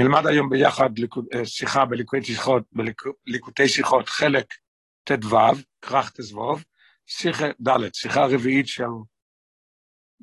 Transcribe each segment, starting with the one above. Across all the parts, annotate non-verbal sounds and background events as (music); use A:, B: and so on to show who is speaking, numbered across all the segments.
A: נלמד היום ביחד שיחה בליקוטי שיחות, בליקוטי שיחות, חלק ט"ו, כרך תזבוב, שיחה ד', שיחה רביעית של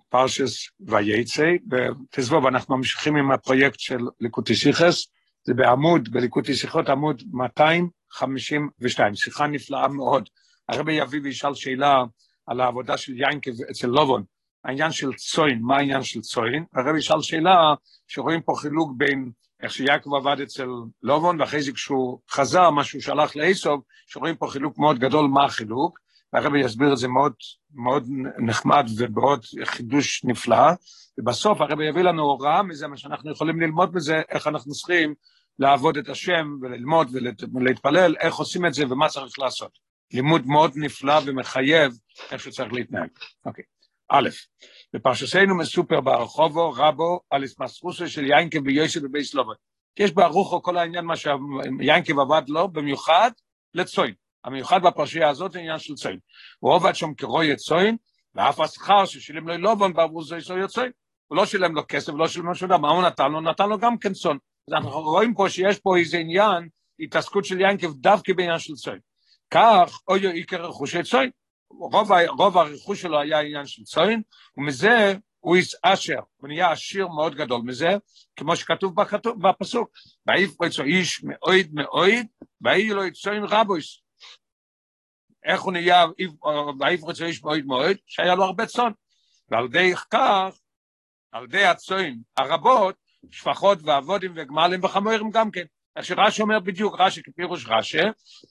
A: פרשס וייצא, בתזבוב אנחנו ממשיכים עם הפרויקט של ליקוטי שיחס, זה בעמוד, בליקוטי שיחות, עמוד 252, שיחה נפלאה מאוד. הרבי יביא וישאל שאלה על העבודה של יינקב אצל לובון, העניין של צוין, מה העניין של צוין? הרבי ישאל שאלה שרואים פה חילוק בין איך שיעקב עבד אצל לובון, ואחרי זה כשהוא חזר, מה שהוא שלח לאיסוב, שרואים פה חילוק מאוד גדול, מה החילוק, והרבי יסביר את זה מאוד, מאוד נחמד ומאוד חידוש נפלא, ובסוף הרבי יביא לנו הוראה מזה, מה שאנחנו יכולים ללמוד מזה, איך אנחנו צריכים לעבוד את השם וללמוד ולהתפלל, איך עושים את זה ומה צריך לעשות. לימוד מאוד נפלא ומחייב איך שצריך להתנהג. אוקיי. א', בפרשסנו מסופר ברחובו רבו על הסמסרוסו של יינקב ויוסף בבי סלובו. יש ברוחו כל העניין מה שיינקב עבד לו, במיוחד לצוין. המיוחד בפרשייה הזאת זה עניין של צוין. הוא עובד שם כרוי צוין, ואף השכר ששילם לו לובון בעבור זה יש צוין. הוא לא שילם לו כסף, לא שילם לו שום דבר, מה הוא נתן לו? נתן לו גם כן צאן. אז אנחנו רואים פה שיש פה איזה עניין, התעסקות של יינקב דווקא בעניין של צוין. כך, אוי עיקר רכושי צוין. רוב, רוב הרכוש שלו היה עניין של צוין, ומזה הוא אשר, הוא נהיה עשיר מאוד גדול מזה, כמו שכתוב בכתוב, בפסוק, ואיף רצו איש מאויד מאויד, ואי לו צוין רבויס. איך הוא נהיה, ואיף רצו איש מאויד מאויד, שהיה לו הרבה צאן. ועל ידי כך, על ידי הצוין הרבות, שפחות ועבודים וגמלים וחמורים גם כן. איך שרש"י אומר בדיוק, רש"י כפירוש רש"י,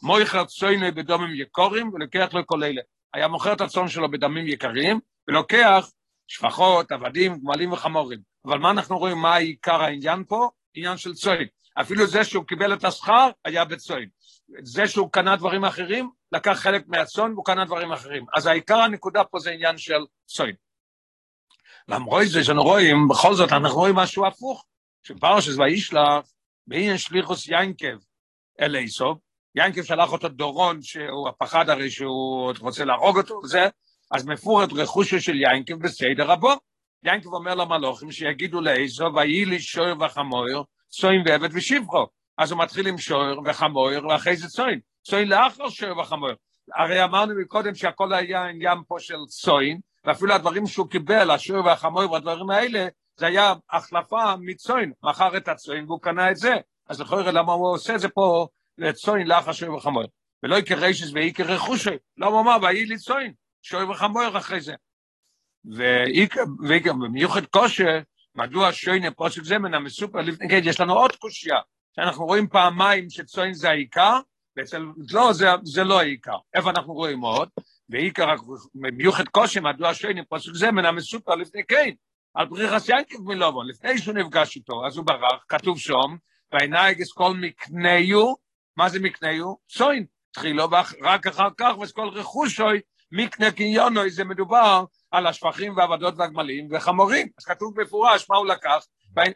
A: מויכר צויני בדומים יקורים ולוקח לו כל אלה. היה מוכר את הצאן שלו בדמים יקרים, ולוקח שפחות, עבדים, גמלים וחמורים. אבל מה אנחנו רואים, מה עיקר העניין פה? עניין של צוין. אפילו זה שהוא קיבל את השכר, היה בצוין. זה שהוא קנה דברים אחרים, לקח חלק מהצאן והוא קנה דברים אחרים. אז העיקר הנקודה פה זה עניין של צוין. למרות זה שאנחנו רואים, בכל זאת אנחנו רואים משהו הפוך, שפרשס וישלח, בעניין שליחוס ינקב אל איסוב, ינקב שלח אותו דורון, שהוא הפחד הרי שהוא רוצה להרוג אותו, זה, אז מפורט רכושו של ינקב בסדר רבו. ינקב אומר למלוכים שיגידו לאיזו, ויהי לי שוער וחמויר, צוין ועבד ושבחו. אז הוא מתחיל עם שוער וחמויר, ואחרי זה צוין. צוין לאחר שוער וחמויר. הרי אמרנו מקודם שהכל היה עניין פה של צוין, ואפילו הדברים שהוא קיבל, השוער והחמויר והדברים האלה, זה היה החלפה מצוין, מכר את הצוין והוא קנה את זה. אז לכאורה למה הוא עושה את זה פה לצוין לאחר שוי וחמור. ולא יקר רישס ויקר רכושי. לא הוא אמר, ויהי לי צוין, שוי וחמור אחרי זה. במיוחד כושר, מדוע שוין פוסק זה מן המסופר לפני כן, יש לנו עוד קושייה, שאנחנו רואים פעמיים שצוין זה העיקר, ואצל לא, זה, זה לא העיקר. איפה אנחנו רואים עוד? ועיקר, במיוחד קושי, מדוע שוין פוסק זה מן המסופר לפני כן, על בריחס ינקב מלובון, לפני שהוא נפגש איתו, אז הוא ברח, כתוב שם, והעיניים כל מקניו, מה זה מקניו? שוין. תחילו רק אחר כך, וכל רכושוי, מקנה קניונוי, זה מדובר על השפכים והעבדות והגמלים וחמורים. אז כתוב מפורש מה הוא לקח,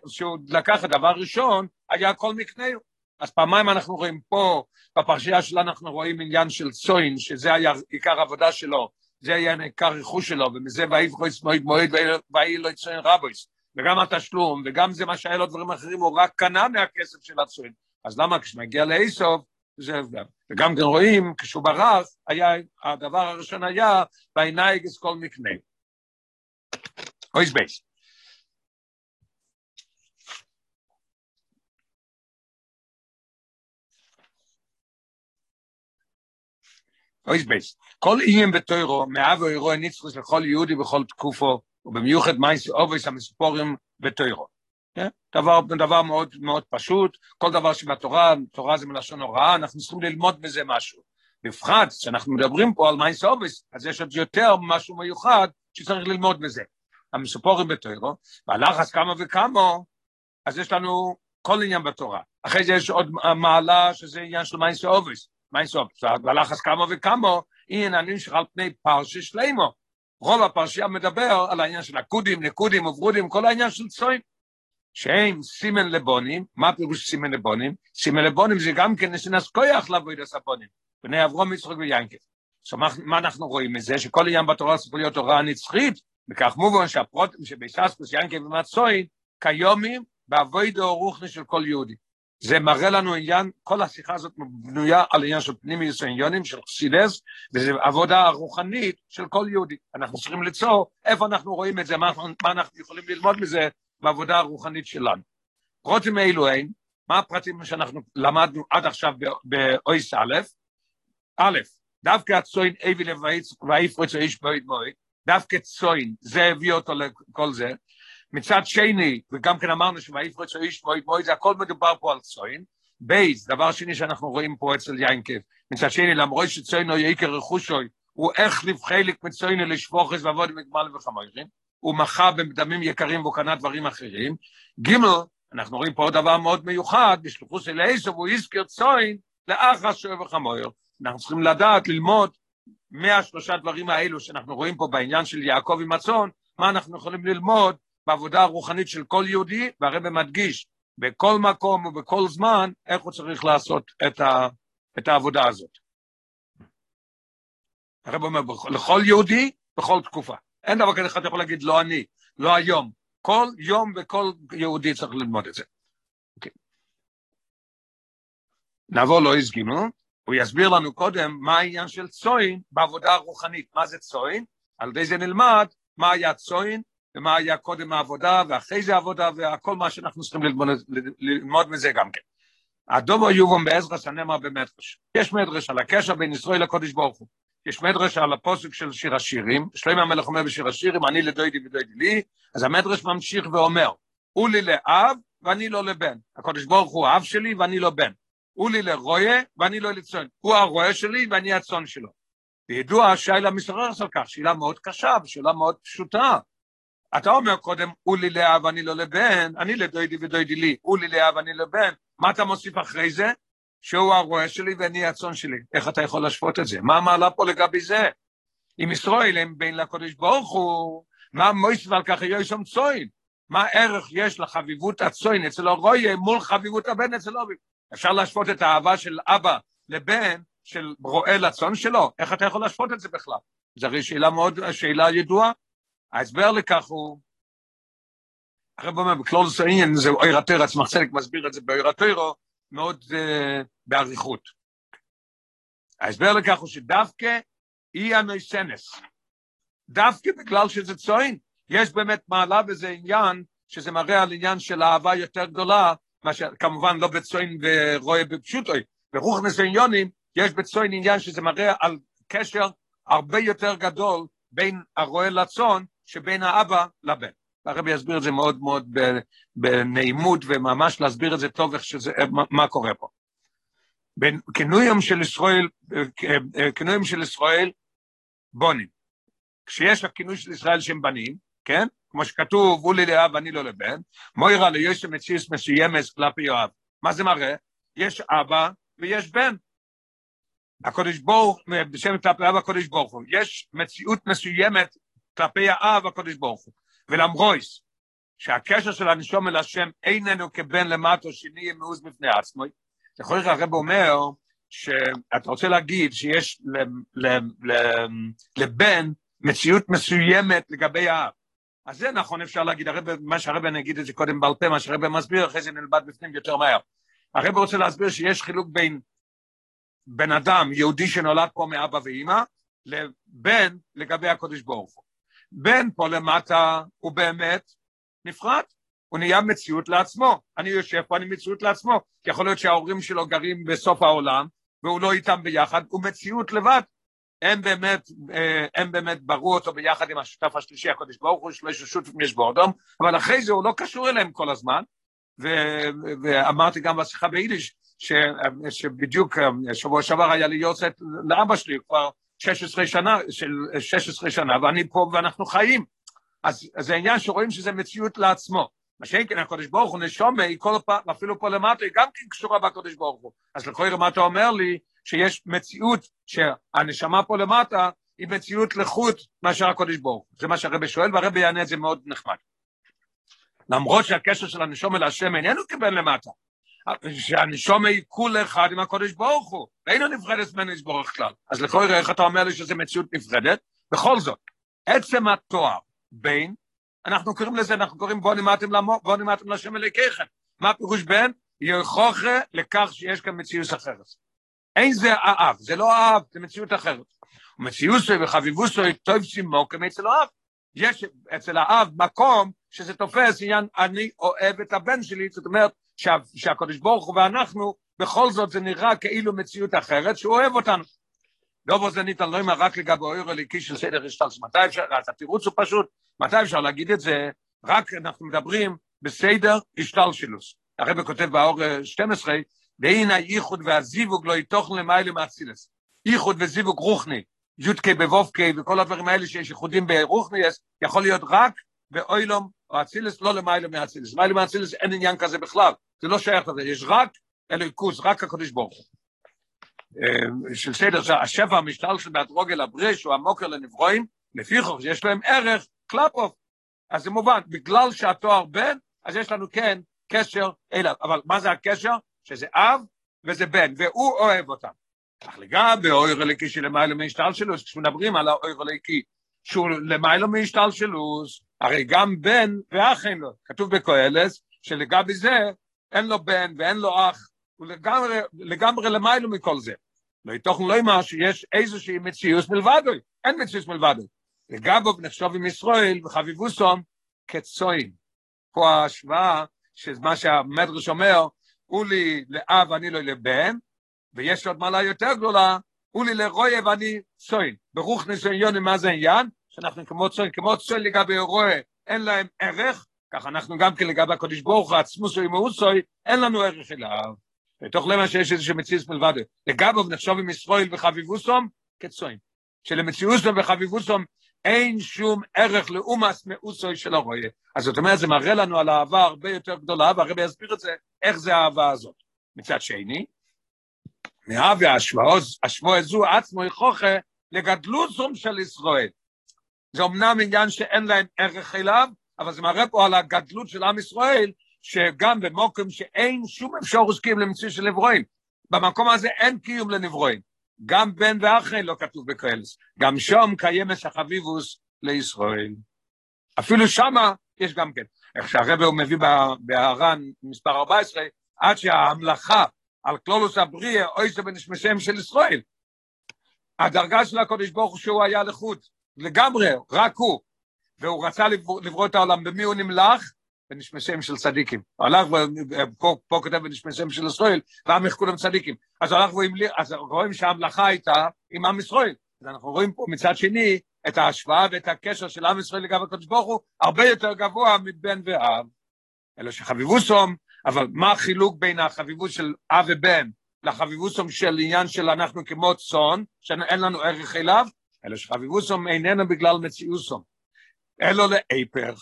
A: שהוא לקח את הדבר ראשון, היה כל מקניו. אז פעמיים אנחנו רואים פה, בפרשייה שלנו אנחנו רואים עניין של צאן, שזה היה עיקר העבודה שלו, זה היה עיקר רכוש שלו, ומזה ויפרוץ האיש מאוד מאוד ויהי לו צאן רבות. וגם התשלום, וגם זה מה שהיה לו דברים אחרים, הוא רק קנה מהכסף של הצאן. אז למה כשמגיע לאיסוף, זה הבדל. וגם כן רואים, כשהוא ברח, היה, הדבר הראשון היה, וינהג כל מקנהו. אות ב'. אות ב'. כל עניין בתורה, מהווה הוראה נצחית לכל יהודי בכל תקופה, ובמיוחד מעשי אבות המסופרים בתורה. כן? דבר, דבר מאוד מאוד פשוט, כל דבר שבתורה, תורה זה מלשון הוראה, אנחנו צריכים ללמוד בזה משהו. בפרט, כשאנחנו מדברים פה על מעשי אבות, אז יש עוד יותר משהו מיוחד שצריך ללמוד בזה. המסופרים בתורה, ועל אחת כמה וכמה, אז יש לנו כל עניין בתורה. אחרי זה יש עוד מעלה שזה עניין של מעשי אבות. מעשי אבות, ועל אחת כמה וכמה, עניין הנמשך על פני פרשה שלמה. רוב הפרשייה מדבר על העניין של העקודים, נקודים וברודים, כל העניין של צאן. שהם סימן לבנים, מה פירוש סימן לבנים? סימן לבנים זה גם כן נתינת כוח לעבודת הבנים, בני אברהם, יצחק ויעקב. So, מה אנחנו רואים מזה? שכל עניין בתורה צריך להיות הוראה נצחית, וכך מובן שהפרטים שבהתעסקות, יעקב עם הצאן, כיומים באבוידו רוחני של כל יהודי. זה מראה לנו עניין, כל השיחה הזאת בנויה על עניין של פנימיוס העניונים, של חסידס, וזו עבודה רוחנית של כל יהודי. אנחנו צריכים ליצור איפה אנחנו רואים את זה, מה, מה אנחנו יכולים ללמוד מזה בעבודה הרוחנית שלנו. פרוטים אלו אין, מה הפרטים שאנחנו למדנו עד עכשיו באויס א', א', דווקא הצוין אבי ויפרץ האיש בויד מועד, דווקא צוין, זה הביא אותו לכל זה, מצד שני, וגם כן אמרנו שויפרץ האיש בויד מועד, זה הכל מדובר פה על צוין, בייס, דבר שני שאנחנו רואים פה אצל יינקב, מצד שני, למרות שצוין או יעיקר רכושוי, הוא איך לבחלק מצוין לשפוכס ועבוד מגמל וחמורים, הוא מחה בדמים יקרים והוא קנה דברים אחרים. ג' אנחנו רואים פה עוד דבר מאוד מיוחד, בשלוחוס אל עשו, והוא הזכיר צוין לאחר שואב וחמויר. אנחנו צריכים לדעת, ללמוד מהשלושה דברים האלו שאנחנו רואים פה בעניין של יעקב עם הצאן, מה אנחנו יכולים ללמוד בעבודה הרוחנית של כל יהודי, והרבא מדגיש בכל מקום ובכל זמן איך הוא צריך לעשות את, ה, את העבודה הזאת. הרב אומר, לכל יהודי, בכל תקופה. אין דבר כזה אחד יכול להגיד, לא אני, לא היום. כל יום וכל יהודי צריך ללמוד את זה. Okay. אוקיי. נעבור לאיז גימל, הוא יסביר לנו קודם מה העניין של צוין בעבודה הרוחנית. מה זה צוין? על ידי זה נלמד מה היה צוין ומה היה קודם העבודה ואחרי זה העבודה והכל מה שאנחנו צריכים ללמוד, ללמוד מזה גם כן. הדובו יובום בעזרא סנאמר במדרש. יש מדרש על הקשר בין ישראל לקודש ברוך הוא. יש מדרש על הפוסק של שיר השירים, שלמה המלך אומר בשיר השירים, אני לדוידי ודוידי לי, אז המדרש ממשיך ואומר, הוא לי לאב ואני לו לבן. הקודש ברוך הוא האב שלי ואני לו בן. הוא לי לרועה ואני לו לצאן. הוא הרועה שלי ואני הצאן שלו. וידוע שאלה המתעוררת על כך, שאלה מאוד קשה ושאלה מאוד פשוטה. אתה אומר קודם, הוא לי לאב ואני לו לבן, אני לדודי ודודי לי, הוא לי לאב ואני לבן, מה אתה מוסיף אחרי זה? שהוא הרועה שלי ואני הצאן שלי. איך אתה יכול להשוות את זה? מה המעלה פה לגבי זה? אם ישראל הם בין לקודש ברוך הוא, מה מויסף על כך יהיה שם צוין? מה ערך יש לחביבות הצוין אצל הרועה מול חביבות הבן אצל אובי? אפשר להשוות את האהבה של אבא לבן של רועה לצאן שלו? איך אתה יכול להשוות את זה בכלל? זו הרי שאלה מאוד, שאלה ידועה. ההסבר לכך הוא, הרב אומר, בקלולוס העניין זה אויר התרץ, מחצלק מסביר את זה באויר התוירו, מאוד uh, באריכות. ההסבר לכך הוא שדווקא אי הנויסנס, דווקא בגלל שזה צוין, יש באמת מעלה בזה עניין, שזה מראה על עניין של אהבה יותר גדולה, מאשר, כמובן לא בצוין ורואה בפשוטוי, ברוך נסעניונים, יש בצוין עניין שזה מראה על קשר הרבה יותר גדול בין הרועה לצאן, שבין האבא לבן. הרבי יסביר את זה מאוד מאוד בנעימות, וממש להסביר את זה טוב, איך שזה, מה קורה פה. כינויים של ישראל, כינויים של ישראל, בונים. כשיש הכינוי של ישראל שהם בנים, כן? כמו שכתוב, הוא לי לאב ואני לא לבן, מוירה ליש מציאס מסוימת כלפי יואב. מה זה מראה? יש אבא ויש בן. הקודש ברוך, בשם כלפי אב הקודש ברוך הוא. יש מציאות מסוימת כלפי האב הקודש ברוך הוא. ולמרויס, שהקשר של הנשום אל השם איננו כבן למטו שנהיה מאוז בפני עצמו, יכול להיות הרב אומר שאתה רוצה להגיד שיש לבן מציאות מסוימת לגבי האב. אז זה נכון, אפשר להגיד, הרב, מה שהרב נגיד את זה קודם בעל פה, מה שהרב מסביר, אחרי זה נלמד בפנים יותר מהר. הרב רוצה להסביר שיש חילוק בין בן אדם, יהודי שנולד פה מאבא ואימא, לבן לגבי הקודש ברוך הוא. בן פה למטה הוא באמת נפרד, הוא נהיה מציאות לעצמו. אני יושב פה, אני מציאות לעצמו, כי יכול להיות שההורים שלו גרים בסוף העולם, והוא לא איתם ביחד, הוא מציאות לבד. הם באמת, אה, הם באמת ברו אותו ביחד עם השותף השלישי, הקודש ברוך הוא, שלוש שותפים יש באודום, אבל אחרי זה הוא לא קשור אליהם כל הזמן, ו- ואמרתי גם בשיחה ביידיש, ש- שבדיוק אה, שבוע שעבר היה לי יוצאת לאבא שלי, כבר 16 שנה, של 16 שנה, ואני פה ואנחנו חיים. אז, אז זה העניין שרואים שזה מציאות לעצמו. מה שאין כן הקדוש ברוך הוא נשומה, היא כל פעם, אפילו פה למטה, היא גם כן קשורה בקדוש ברוך הוא. אז לכל מה אתה אומר לי, שיש מציאות שהנשמה פה למטה, היא מציאות לחוט מאשר הקדוש ברוך הוא. זה מה שהרבא שואל, והרבא יענה את זה מאוד נחמד. למרות שהקשר של הנשום אל השם איננו כבן למטה, שהנשום היא כול אחד עם הקודש ברוך הוא, ואינו נפרדת ממנו יסבורך כלל. אז לכל איך אתה אומר לי שזו מציאות נפרדת? בכל זאת, עצם התואר בין אנחנו קוראים לזה, אנחנו קוראים בוא נמדתם למו, בוא נמדתם לשם אלוקיכם. מה פירוש בן? יוכחה לכך שיש כאן מציאות אחרת. אין זה האב, זה לא האב, זה מציאות אחרת. ומציאוסו וחביבוסו טוב סימוקם אצל האב. יש אצל האב מקום שזה תופס עניין אני אוהב את הבן שלי, זאת אומרת שה, שהקדוש ברוך הוא ואנחנו, בכל זאת זה נראה כאילו מציאות אחרת שהוא אוהב אותנו. דובו זה ניתן לא אומר רק לגבי אויר הליקי של סדר השטלס, מתי אפשר, אז התירוץ הוא פשוט, מתי אפשר להגיד את זה, רק אנחנו מדברים בסדר השתלשלוס. הרב כותב באור 12, והנה הייחוד והזיווג לא יתוכן למעלה מאצילס. ייחוד וזיווג רוחני, יודקי בבובקי וכל הדברים האלה שיש ייחודים ברוחניאס, יכול להיות רק באוילום או אצילס, לא למעלה מאצילס. למעלה מאצילס אין עניין כזה בכלל, זה לא שייך לזה, יש רק אלוהיקוס, רק הקדוש ברוך הוא. של סדר, השפע המשתל של באתרוגל הברש הוא המוקר לנברואים, לפי חוק יש להם ערך קלפוף. אז זה מובן, בגלל שהתואר בן, אז יש לנו כן קשר אליו. אבל מה זה הקשר? שזה אב וזה בן, והוא אוהב אותם. אך לגבי אויר הליקי שלמיילו מהשתלשלוס, כשמדברים על האויר הליקי שהוא למיילו מהשתלשלוס, הרי גם בן ואח אין לו. כתוב בקהלס שלגבי זה אין לו בן ואין לו אח, הוא לגמרי, לגמרי למיילו מכל זה. לא יתוכן לא אמר שיש איזושהי מציאות מלבדוי, אין מציאות מלבדוי. לגבו נחשוב עם ישראל וחביבוסום כצוין. פה ההשוואה של מה שהמדרש אומר, הוא לי לאב ואני לא לבן, ויש עוד מעלה יותר גדולה, הוא לי לרויה ואני צוין. ברוך ניסיון מה זה עניין? שאנחנו כמו צוין, כמו צוין לגבי רויה, אין להם ערך, כך אנחנו גם כן לגבי הקודש ברוך הוא, עצמוסו עם מאוסוי, אין לנו ערך אליו. בתוך למה שיש איזושהי מציאות מלבד. לגביו נחשוב עם ישראל וחביבוסום כצוין. שלמציאוסום וחביבוסום אין שום ערך לאומס מאוסוי של הרויה. אז זאת אומרת, זה מראה לנו על אהבה הרבה יותר גדולה, והרבי יסביר את זה, איך זה האהבה הזאת. מצד שני, מאהבי השבוע זו עצמו יכוחה לגדלוסום של ישראל. זה אמנם עניין שאין להם ערך אליו, אבל זה מראה פה על הגדלות של עם ישראל, שגם במוקם שאין שום אפשרות קיום למציא של נברואים. במקום הזה אין קיום לנברואים. גם בן ואחרי לא כתוב בקהלס. גם שום קיימס החביבוס לישראל. אפילו שמה יש גם כן. איך שהרבא הוא מביא בהר"ן מספר 14, עד שההמלכה על כלולוס הבריאה, אוי זה בנשמסיהם של ישראל. הדרגה של הקודש ברוך הוא שהוא היה לחוט, לגמרי, רק הוא. והוא רצה לברוא את העולם, במי הוא נמלך? בנשמסיהם של צדיקים. הלך, פה, פה כותב בנשמסיהם של ישראל, ועם כולם צדיקים. אז הלך והמליך, אז רואים שההמלכה הייתה עם עם ישראל. אז אנחנו רואים פה מצד שני את ההשוואה ואת הקשר של עם ישראל לגבי הקדוש ברוך הוא, הרבה יותר גבוה מבן ואב. אלא שחביבוסום, אבל מה החילוק בין החביבות של אב ובן לחביבוסום של עניין של אנחנו כמו צאן, שאין לנו ערך אליו, אלא שחביבוסום איננו בגלל מציאוסום, אלא להיפך.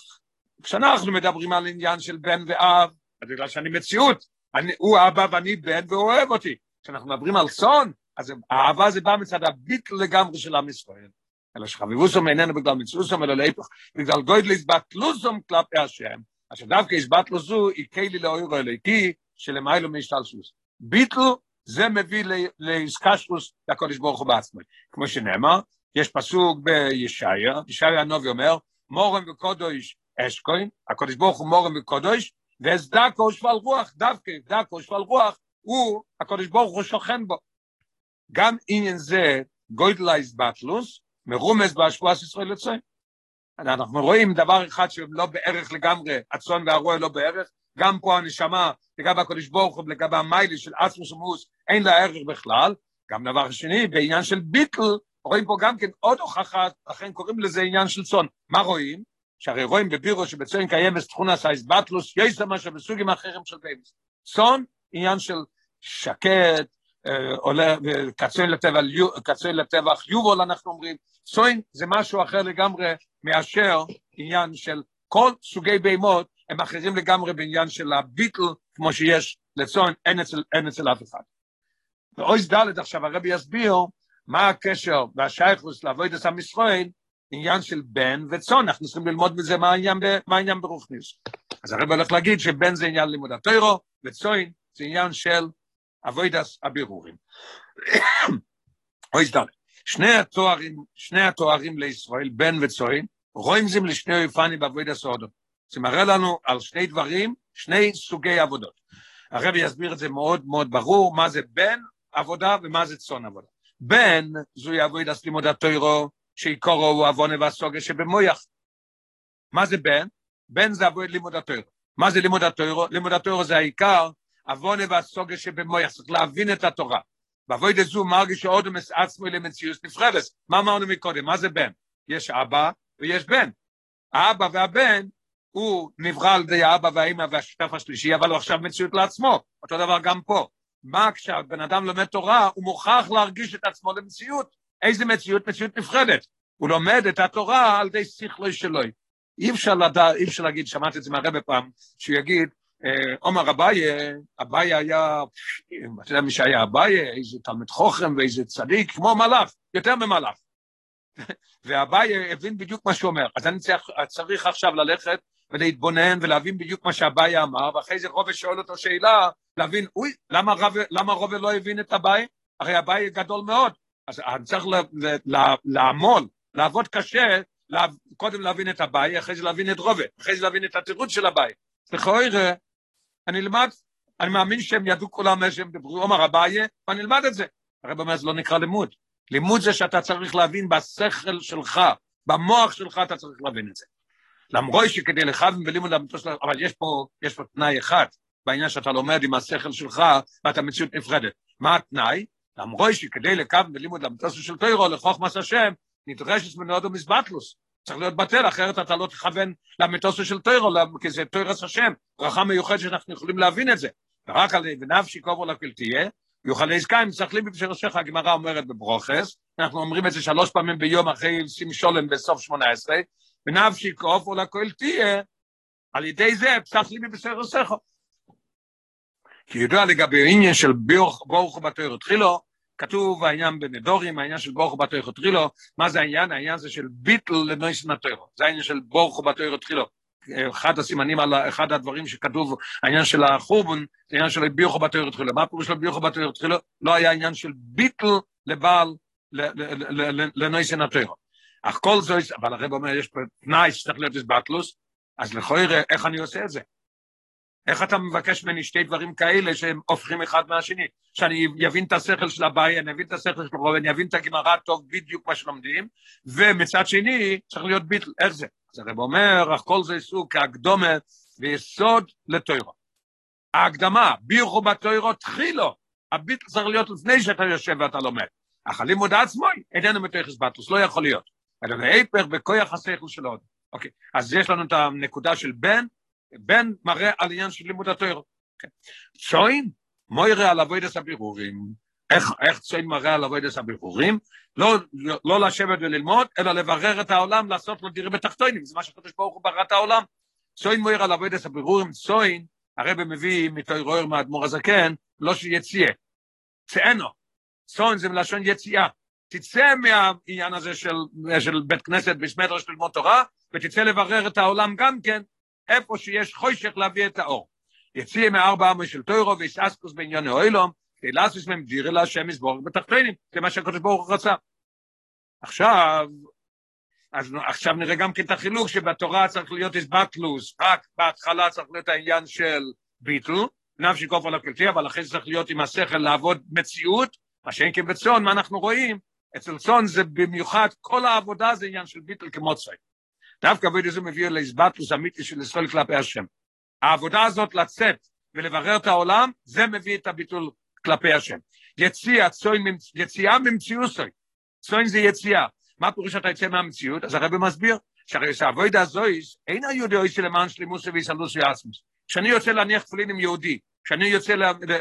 A: כשאנחנו מדברים על עניין של בן ואב, בגלל שאני מציאות, אני, הוא אבא ואני בן והוא אוהב אותי. כשאנחנו מדברים על צאן, אז האהבה זה בא מצד הביטל לגמרי של עם ישראל. אלא שחביבוסום איננו בגלל מציאוסום, אלא להיפך, בגלל גוידליס בתלוסום כלפי השם, אשר דווקא הסבט לו זו, יקי לי לאוירו אליקי, שלמיילו מהשתלשוס. ביטל זה מביא לאיסקשרוס לקודש ברוך הוא בעצמו. כמו שנאמר, יש פסוק בישעיה, ישעיה הנובי אומר, מורם וקודש אשקוין, הקודש ברוך הוא מורם וקודש, ואת דכא ושפל רוח, דווקא דכא ושפל רוח, הוא, הקודש ברוך הוא שוכן בו. גם עניין זה, גודל ההתבטלות, מרומז בהשוואת ישראל לצאן. אנחנו רואים דבר אחד שלא בערך לגמרי, הצאן והרועה לא בערך, גם פה הנשמה, לגבי הקודש ברוך הוא, לגבי המעלה של עצמות ומהות, אין לה ערך בכלל. גם דבר שני, בעניין של ביטל, רואים פה גם כן עוד הוכחה, לכן קוראים לזה עניין של צאן. מה רואים? שהרי רואים בברור שבצאן קיימת תכונה ההתבטלות, יותר משבסוגים אחרים של בהמות. צאן, עניין של שקט, עולה, כשה לטבח יובל אנחנו אומרים, צאן זה משהו אחר לגמרי מאשר עניין של כל סוגי בהמות הם אחרים לגמרי בעניין של הביטל כמו שיש לצאן, אין אצל, אין אצל אף אחד. אות ד' עכשיו הרבי יסביר מה הקשר והשייכות לעבודת עם עניין של בן וצאן, אנחנו צריכים ללמוד מזה מה העניין, מה העניין ברוכניס. אז הרבי הולך להגיד שבן זה עניין לימוד התוירו, וצוין זה עניין של אבוידס הבירורים. אוי ד' שני התוארים, שני התוארים לישראל, בן וצוין, רואים זה לשני אופני בעבוד הסעודו. זה מראה לנו על שני דברים, שני סוגי עבודות. הרב יסביר את זה מאוד מאוד ברור, מה זה בן עבודה ומה זה צאן עבודה. בן זו יעבוד את לימוד התוירו, שעיקורו הוא עוונה והסוגה שבמויח. מה זה בן? בן זה עבוד לימוד התוירו. מה זה לימוד התוירו? לימוד התוירו זה העיקר, עוונה והסוגה שבמויח, צריך להבין את התורה. בעבוד זו מרגיש שעוד עצמו למציאות נפרדת. מה אמרנו מקודם? מה זה בן? יש אבא ויש בן. האבא והבן הוא נברא על ידי האבא והאמא והשותף השלישי, אבל הוא עכשיו מציאות לעצמו. אותו דבר גם פה. מה כשהבן אדם לומד תורה, הוא מוכרח להרגיש את עצמו למציאות. איזה מציאות? מציאות נפרדת. הוא לומד את התורה על ידי שכלו שלו. אי אפשר לדע, אי אפשר להגיד, שמעתי את זה מהרבה פעם, שהוא יגיד, אה, עומר אביי, אביי היה, אתה יודע מי שהיה אביי, איזה תלמיד חוכם ואיזה צדיק, כמו מלאך, יותר ממלאך. (laughs) ואביי הבין בדיוק מה שהוא אומר. אז אני צריך, צריך עכשיו ללכת ולהתבונן ולהבין בדיוק מה שאביי אמר, ואחרי זה רובה שואל אותו שאלה, להבין, אוי, למה, רב, למה רובה לא הבין את אביי? הרי אביי גדול מאוד. אז אני צריך לעמול, לעבוד קשה, לה, קודם להבין את אביי, אחרי זה להבין את רובה, אחרי זה להבין את התירוץ של אביי. לכאורה, אני אלמד, אני מאמין שהם ידעו כולם שהם דיברו, אומר אביי, ואני אלמד את זה. הרי באמת זה לא נקרא לימוד. לימוד זה שאתה צריך להבין בשכל שלך, במוח שלך אתה צריך להבין את זה. למרות שכדי לכוון ולימוד שלך, אבל יש פה, יש פה תנאי אחד, בעניין שאתה לומד עם השכל שלך ואתה מציאות נפרדת. מה התנאי? למרות שכדי לכוון ולימוד אמיתו של תוירו, לחוכמס השם, נדרשת מנועדו מזבטלוס. צריך להיות בטל, אחרת אתה לא תכוון למיתוסו של תוירו, כי זה תוירס השם, ברכה מיוחדת שאנחנו יכולים להבין את זה. ורק על ונפשי קובו לכל תהיה, יוכל עסקיים, מסתכלים בפשרשך, הגמרא אומרת בברוכס, אנחנו אומרים את זה שלוש פעמים ביום אחרי שים שולם בסוף שמונה עשרה, ונפשי או לכל תהיה, על ידי זה פסח לי בפשרשך. כי ידוע לגבי העניין של ברוך ובתויר התחילו, כתוב העניין בנדורים, העניין של ברוך ובתויר התחילו, מה זה העניין? העניין זה של ביטל לנויסן התוירו, זה העניין של ברוך ובתויר התחילו. אחד הסימנים על אחד הדברים שכתוב, העניין של החורבן, זה העניין של ביוכו בתויר תחילו. מה פירוש של ביוכו בתויר תחילו? לא היה עניין של ביטל לבעל, לנויסן התוירו. אך כל זה, אבל הרב אומר, יש פה תנאי שצריך להיות איסבטלוס, אז לכוי איך אני עושה את זה? איך אתה מבקש ממני שתי דברים כאלה שהם הופכים אחד מהשני? שאני אבין את השכל של הבעיה, אני אבין את השכל של הרוב, אני אבין את הגמרא טוב בדיוק מה שלומדים, ומצד שני צריך להיות ביטל, איך זה? אז הרב אומר, אך כל זה סוג כהקדומה ויסוד לתוירו. ההקדמה, בירכו בתוירו תחילו, הביטל צריך להיות לפני שאתה יושב ואתה לומד. אך הלימוד עצמו איננו מתויכס בטוס, לא יכול להיות. אלא להיפך בכוח השכל של עוד. אוקיי, אז יש לנו את הנקודה של בן, בן מראה על עניין של לימוד התוירו. אוקיי. צוין, מוירה על אבוידס הבירורים. איך, איך צוין מראה על אבוידס הבירורים? לא, לא לשבת וללמוד, אלא לברר את העולם, לעשות לו דירה בתחתונים, זה מה שקדוש ברוך הוא ברא את העולם. צוין מויר על אבוידס הבירורים, צוין, הרב מביא מתוירור מהאדמו"ר הזקן, לא שיציאה, צאנו, צוין זה מלשון יציאה, תצא מהעניין הזה של, של בית כנסת בסמטר של ללמוד תורה, ותצא לברר את העולם גם כן, איפה שיש חושך להביא את האור. יציאה מארבע עמי של בעניין האוילום, כדי לעשות מהם דירה להשם יסבור בתחתונים, זה מה שהקדוש ברוך הוא רצה. עכשיו, אז עכשיו נראה גם כן את החילוק שבתורה צריך להיות איסבטלוס, רק בהתחלה צריך להיות העניין של ביטל, נפשי קוף על הקלטי, אבל אחרי זה צריך להיות עם השכל לעבוד מציאות, מה שאין כן בצאן, מה אנחנו רואים? אצל צאן זה במיוחד, כל העבודה זה עניין של ביטל כמו צי. דווקא עבוד זה מביא לאיסבטלוס אמיתי של ישראל כלפי השם. העבודה הזאת לצאת ולברר את העולם, זה מביא את הביטול כלפי השם. יציאה, צוין, יציאה ממציאוסוי. צוין זה יציאה. מה פירוש שאתה יוצא מהמציאות? אז הרב מסביר, שהרי שהאבוידא זויס, אין היהודי של למען שלימוס ויסלוס ויאסמוס. כשאני יוצא להניח תפילין עם יהודי, כשאני יוצא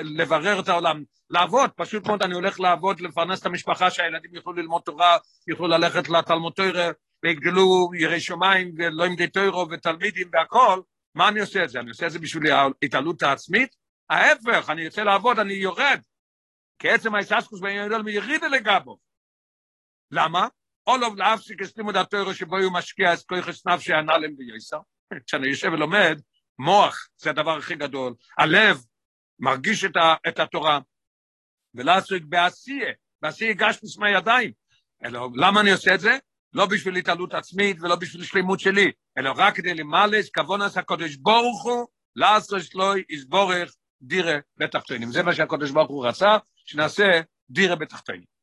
A: לברר את העולם, לעבוד, פשוט מאוד אני הולך לעבוד, לפרנס את המשפחה, שהילדים יוכלו ללמוד תורה, יוכלו ללכת לתלמוד תורה, ויגדלו יראי שמיים, ולא ימדי תוירו, ותלמידים והכול, מה אני עושה את זה? אני עושה את זה בשביל ההתעלות העצמית? ההפך, אני יוצא לעבוד, אני יורד. כי עצם ההיססקוס בעניין גדול מירידה לגבו. למה? או לא להפסיק את לימוד התוירו שבו הוא משקיע את כויכס נפשי הנעלם ביוסר. כשאני יושב ולומד, מוח זה הדבר הכי גדול. הלב מרגיש את, ה, את התורה. ולעסוק בעשייה, בעשייה גשמיס מהידיים. אלא, למה אני עושה את זה? לא בשביל התעלות עצמית ולא בשביל שלימות שלי, אלא רק כדי למלס כוונס הקודש ברוך הוא, לעשות שלוי יסבורך דירה בתחתונים. זה מה שהקודש ברוך הוא רצה, שנעשה דירה בתחתונים.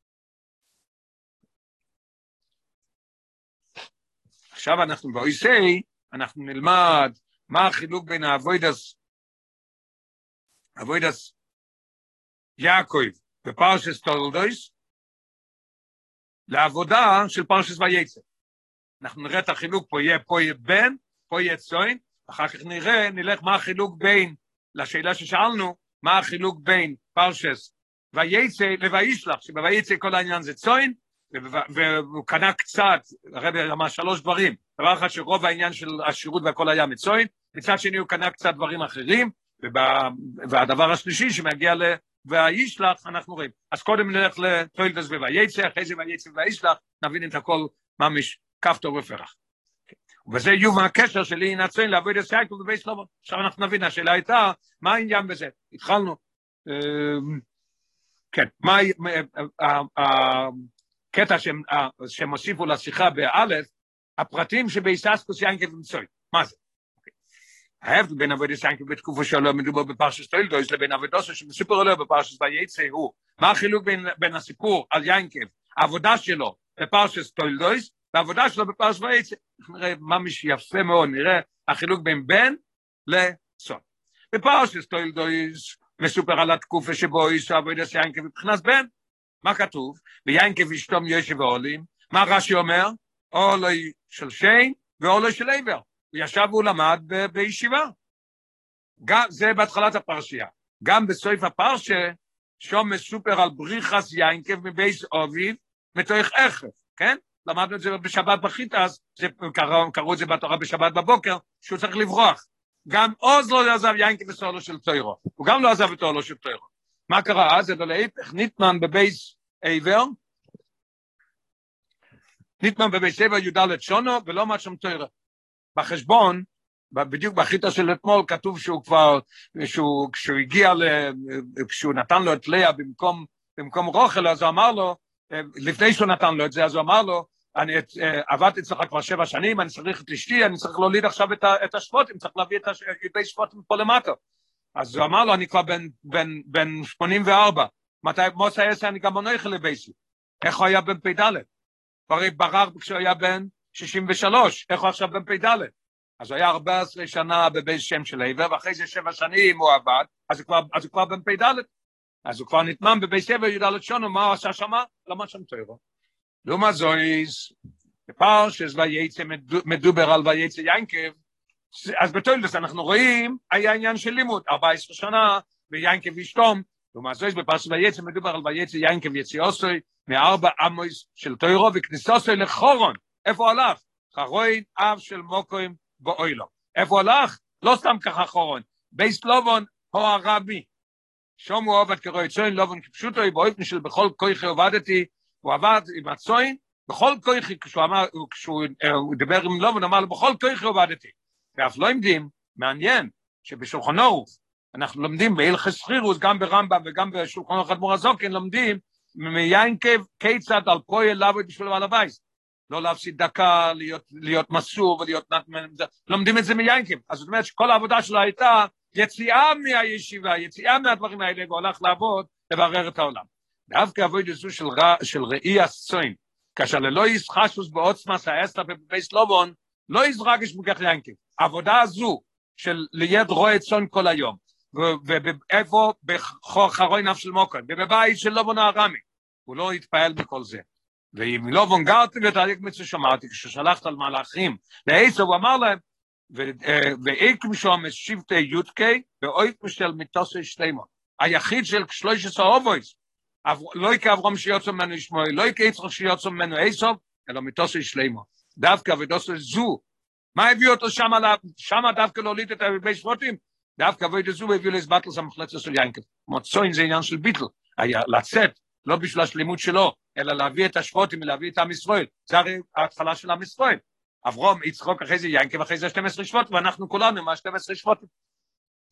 A: עכשיו אנחנו באות, אנחנו נלמד מה החילוק בין העבודת, עבודת יעקב בפרשת תולדות, לעבודה של פרשת ויצא. אנחנו נראה את החילוק, פה יהיה, פה יהיה בן, פה יהיה צאן, אחר כך נראה, נלך מה החילוק בין, לשאלה ששאלנו, מה החילוק בין פרשס וייצא לוישלח, שבוייצא כל העניין זה צוין, והוא קנה קצת, הרבי אמר שלוש דברים, דבר אחד שרוב העניין של השירות והכל היה מצוין, מצד שני הוא קנה קצת דברים אחרים, והדבר השלישי שמגיע ל... והישלח, אנחנו רואים. אז קודם נלך לטוילדס ווייצא, אחרי זה וייצא והישלח, נבין את הכל ממש כפתור ופרח. וזה יהיו מהקשר שלי הצוין לעבוד את סייקל בבי סלובו. עכשיו אנחנו נבין, השאלה הייתה, מה העניין בזה? התחלנו, כן, מה הקטע שהם הוסיפו לשיחה באלף, הפרטים שבאיססקוס ינקל ומצוי, מה זה? ההבדל בין עבודת ינקל בתקופה שלו מדובר בפרשס טוילדויס לבין עבודתו שמסופר עליו בפרשס וייצא הוא. מה החילוק בין, הסיפור על ינקל, העבודה שלו בפרשת תולדות והעבודה שלו בפרשת ויצא. נראה ממש יפה מאוד, נראה החילוק בין בן לצאן. בפרשת תולדות מסופר על התקופה שבה הייתה עבודת יעקב בבחינת בן. מה כתוב? ויעקב איש תם יושב אוהלים. מה רש"י אומר? אוהלו של שם ואוהלו של עבר. הוא ישב והוא למד ב- בישיבה. גם, זה בהתחלת הפרשה. גם בסוף הפרשה, שום מסופר על בריחס יינקב מבייס אוביב, מתוך איכף, כן? למדנו את זה בשבת בחיטס, קראו, קראו את זה בתורה בשבת בבוקר, שהוא צריך לברוח. גם עוז לא עזב יינקב בסולו של טוירו, הוא גם לא עזב את אולו של טוירו. מה קרה אז? זה להיפך, ניטמן בבייס עבר, ניטמן בבייס עבר י"ד שונו, ולא שם טוירו. בחשבון, בדיוק בחיטה של אתמול כתוב שהוא כבר, שהוא, כשהוא הגיע, ל, כשהוא נתן לו את לאה במקום, במקום רוכל, אז הוא אמר לו, לפני שהוא נתן לו את זה, אז הוא אמר לו, אני עבדתי אצלך כבר שבע שנים, אני צריך את אשתי, אני צריך להוליד עכשיו את, את השפוטים, צריך להביא את ידי שפוטים פה למטה. אז הוא אמר לו, אני כבר בן, בן, בן 84, מתי מוסא יעשה אני גם אנוכי לבייסי. איך הוא היה בן פ"ד? הרי כבר כשהוא היה בן 63, איך הוא עכשיו בן פ"ד? אז הוא היה 14 שנה בבית שם ועבר, ואחרי זה שבע שנים הוא עבד, אז הוא כבר, אז הוא כבר בן פ"ד. אז הוא כבר נטמן בבית עבר י"ד שנה, מה הוא עשה שמה? למד שם תורה. לעומת זאת, בפרשת ויצא מדובר על ויצא יעקב, אז בתולדות אנחנו רואים, היה עניין של לימוד, 14 שנה, ויעקב איש תם, לעומת זאת בפרשת ויצא מדובר על ויצא יעקב יציאתו, מארבע עמוס של תוירו וכניסוסוי לחורון. איפה הלך? חרוין אב של מוקוים באוילו. איפה הלך? לא סתם ככה חורון. בייס לובון הו הרבי. שומו עובד כרואי צוין לובון כפשוטו באופן של בכל כויכי עובדתי, הוא עבד עם הצוין, בכל כויכי, כשהוא אמר, כשהוא דיבר עם לובון, אמר לו, בכל כויכי עובדתי. ואף לא עמדים, מעניין, שבשולחנו אנחנו לומדים בהלכס חירוס, גם ברמב"ם וגם בשולחנו חדמור הזוקן, לומדים מיינקב כיצד על פועל לעבוד בשביל בעל הבית. לא להפסיד דקה, להיות, להיות מסור ולהיות נתמן, לומדים את זה מיינקב. אז זאת אומרת שכל העבודה שלו הייתה יציאה מהישיבה, יציאה מהדברים האלה, והוא הלך לעבוד, לברר את העולם. דווקא עבוד זו של, של ראי הסוין, כאשר ללא ישחשוס בעוצמס האסתר בבייס לובון, לא יזרגש מוכח יינקב. העבודה הזו של ליד רועה צאן כל היום, ואיפה בחרוי נף של מוקר, ובבית של לובון הארמי, הוא לא התפעל בכל זה. ואם לובון גרתי ותהליך מצווה שמעתי, כששלחת על מלאכים לעשר, הוא אמר להם, ואיkum שום שבטי יודקי, ואויkum של מיתוסי שלמה. היחיד של שלוש עשרה אובויס, לא יקה אברום שיוצא ממנו ישמעאל, לא יקה יצחק שיוצא ממנו עשוב, אלא מיתוסי שלמה. דווקא ודוסי זו, מה הביא אותו שם, שם דווקא להוליד את הרבה שבטים? דווקא ודוסי זו הביא לסבטלס המחלצה של ינקל. מוצוין זה עניין של ביטל, היה לצאת, לא בשביל השלימות שלו, אלא להביא את השבטים ולהביא את עם ישראל. זה הרי ההתחלה של עם ישראל. אברום, יצחוק, אחרי זה ינקב, אחרי זה 12 שבט, ואנחנו כולנו מה-12 שבטים.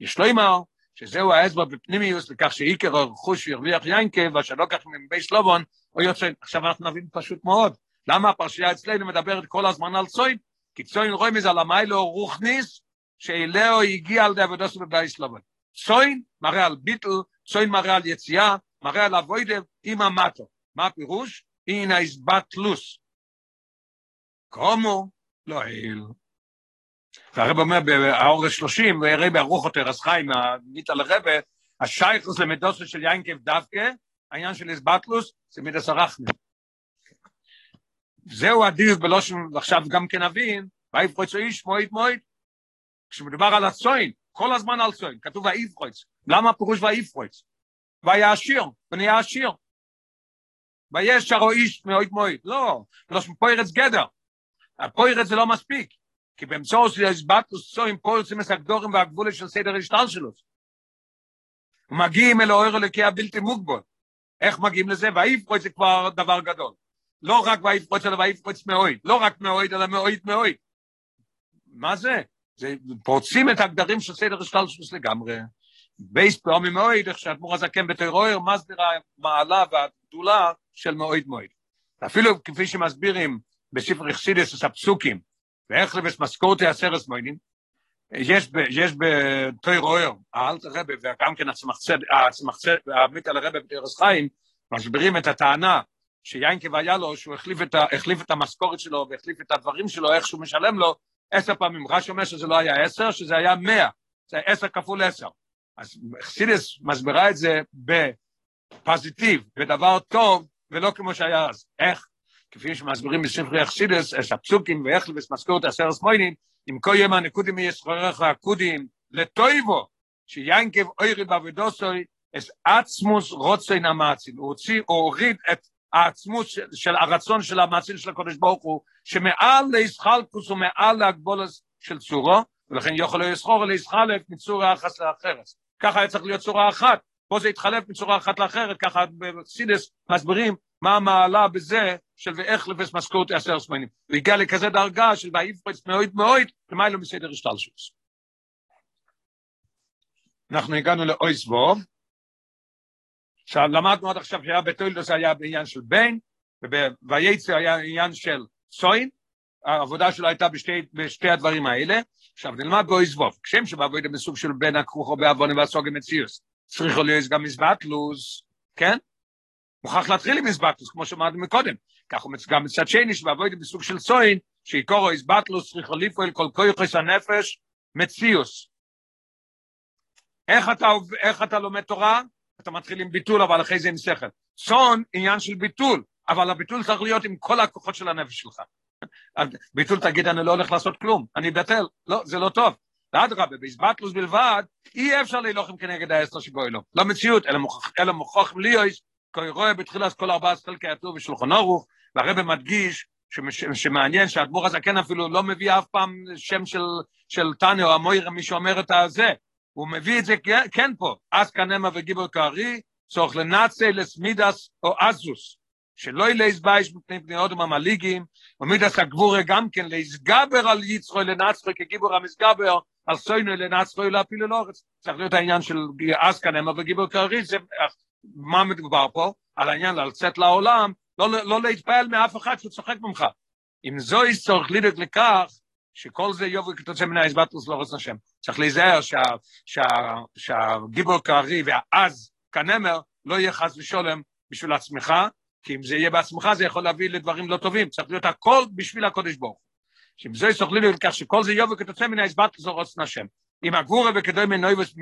A: יש לו אמר, שזהו ההסבר בפנימיוס לכך שעיקר הרכוש ירוויח ינקב, ואשר לא כך מבייס לובון, או יוצא, עכשיו אנחנו נבין פשוט מאוד, למה הפרשייה אצלנו מדברת כל הזמן על צוין? כי צוין רואים מזה על המיילו רוכניס, שאליהו הגיע על דעבודו בבייס לבן. צוין מראה על ביטל, צוין מראה על יציאה, מראה על אבוידב עם המטו. מה הפירוש? הנה איזבטלוס. קומו לא העיל. והרב אומר באור ה-30, ויראה ברוך יותר אז חיים, המיט על הרבה, השייכוס למדוסו של יינקב דווקא, העניין של איזבטלוס, זה מידס הרחמים. זהו הדיוק בלושן, ועכשיו גם כן נבין, ויפרוץ איש מועד מועד, כשמדובר על הצוין, כל הזמן על צוין, כתוב ויפרוץ, למה הפירוש ויפרוץ? והיה עשיר, ונהיה עשיר. וישר או איש מועד מועד, לא, בלושן פוירץ גדר, הפוירץ זה לא מספיק, כי באמצעות איזבטלוס צוין פוירצים את הגדורים והגבולה של סדר השטל שלו. ומגיעים אל האור אלוקי הבלתי מוגבול. איך מגיעים לזה? ויפרוץ זה כבר דבר גדול. לא רק ויפרוץ, אלא ויפרוץ מאויד. לא רק מאויד, אלא מאויד מאויד. מה זה? זה פורצים את הגדרים של סדר השתלשלוס לגמרי. בייס פעמי מאויד, איך שהאדמו"ר הזקן בתוירואר, מסביר המעלה והגדולה של מאויד מאויד. אפילו כפי שמסבירים בספר אכסידס הפסוקים, ואיך לבס משכורתי עשרס מוידים, יש יש בתוירואר, האלטר רבי, וגם כן הצמחצד, העמית על הרבי בתוירס חיים, מסבירים את הטענה שיינקב היה לו, שהוא החליף את, החליף את המשכורת שלו והחליף את הדברים שלו, איך שהוא משלם לו, עשר פעמים. רש"י אומר שזה לא היה עשר, שזה היה מאה. זה עשר כפול עשר. אז חסידס מסבירה את זה בפוזיטיב, בדבר טוב, ולא כמו שהיה אז. איך? כפי שמסבירים בספרי אכסידס, את הפסוקים ואיך לבס משכורת עשר סמוינים, עם כל יום הנקודים ישחררך הקודים לטויבו, שיינקב אוירי בעבודוסוי, אס עצמוס רוצן המאציל. הוא הוריד את העצמות של, של הרצון של המעשים של הקודש ברוך הוא, שמעל להסחלקוס ומעל להגבולס של צורו, ולכן יכול להסחור להסחלף מצורה אחת לאחרת. ככה היה צריך להיות צורה אחת, פה זה התחלף מצורה אחת לאחרת, ככה בסידס מסבירים מה המעלה בזה של ואיך לפס משכורת עשר סמנים. הוא הגיע לכזה דרגה של ואיפרץ מאוד מאוד, למה לא בסדר השתלשוס. אנחנו הגענו לאויסבו, עכשיו, למדנו עד עכשיו שהיה בתוילדוס היה בעניין של בן, ובייצר היה עניין של סוין, העבודה שלו הייתה בשתי, בשתי הדברים האלה. עכשיו, נלמד בו איזבוב, כשם שבעבודה מסוג של בן הכרוכו בעוונה והסוגי מציוס, צריכו להיות גם מזבטלוס, כן? מוכרח להתחיל עם מזבטלוס, כמו שאמרנו מקודם. כך הוא גם מצד שני, שבעבודה מסוג של סוין, שעיקורו איזבטלוס, צריכו לפעול כל כויכוס הנפש, מציוס. איך אתה, איך אתה לומד תורה? אתה מתחיל עם ביטול, אבל אחרי זה עם שכל. צאן, עניין של ביטול, אבל הביטול צריך להיות עם כל הכוחות של הנפש שלך. ביטול תגיד, אני לא הולך לעשות כלום, אני בטל, לא, זה לא טוב. ואדרבה, באיזבטלוס בלבד, אי אפשר להילוחם כנגד האסטר שבו אלו. לא מציאות, אלא, מוכח, אלא מוכח ליאויס, כי רואה בתחילת כל ארבעה חלקי הטוב ושולחון אורוך, והרבא מדגיש שמעניין שהאדמו"ר הזקן אפילו לא מביא אף פעם שם של, של טניה או המויר, מי שאומר את הזה, הוא מביא את זה כן פה, אז כנמה וגיבור כארי, צורך לנאצי לסמידס או אזוס, שלא ילייס בייש מפני פני אודם המליגים, ומידס הגבורה גם כן להסגבר על יצרו לנצחו כגיבור המסגבר, על סוינו לנצחו להפיל אל אורץ. צריך להיות העניין של אז כנמה וגיבור זה מה מדובר פה? על העניין לצאת לעולם, לא, לא להתפעל מאף אחד שהוא צוחק ממך. אם זוהי צורך לדאוג לכך, שכל זה יובו כתוצא מן האיזבטלוס לא רוצה השם. צריך להיזהר שהגיבור כארי והעז כנמר לא יהיה חס ושולם בשביל עצמך, כי אם זה יהיה בעצמך זה יכול להביא לדברים לא טובים, צריך להיות הכל בשביל הקודש ברוך. שאם זה יסוכלי לי לכך שכל זה יובו כתוצא מן האיזבטלוס לא רוצה השם. אם הגבורה וכדוי מנויבוס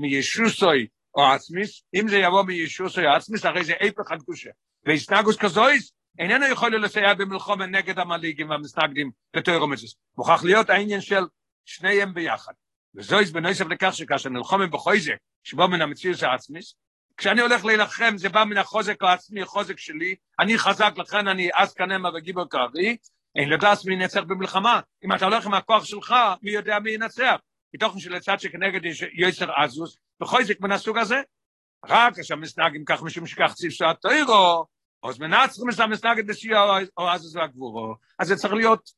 A: מישוסוי או עצמיס, אם זה יבוא מישוסוי או עצמיס, הרי זה איפך הקדושה. והסנגוס כזויס, איננו יכול לסייע במלחומה נגד המליגים והמסנגדים בתוירו מצוס. מוכרח להיות העניין של שניהם ביחד. וזויס בנויסף לכך שכאשר נלחומים בחויזק, שבו מן המציאות העצמיס, כשאני הולך להילחם זה בא מן החוזק העצמי, החוזק שלי, אני חזק, לכן אני אז כנמה וגיבור קרבי, אין לדעת מי ינצח במלחמה. אם אתה הולך עם הכוח שלך, מי יודע מי ינצח. מתוכן שלצד שכנגד יסר עזוס, וחויזק מן הסוג הזה. רק כאשר מסנגים כך משום שכך ציפסו התוירו, אז מנצחים את בשיעה או עזוס והגבורו. אז זה צריך להיות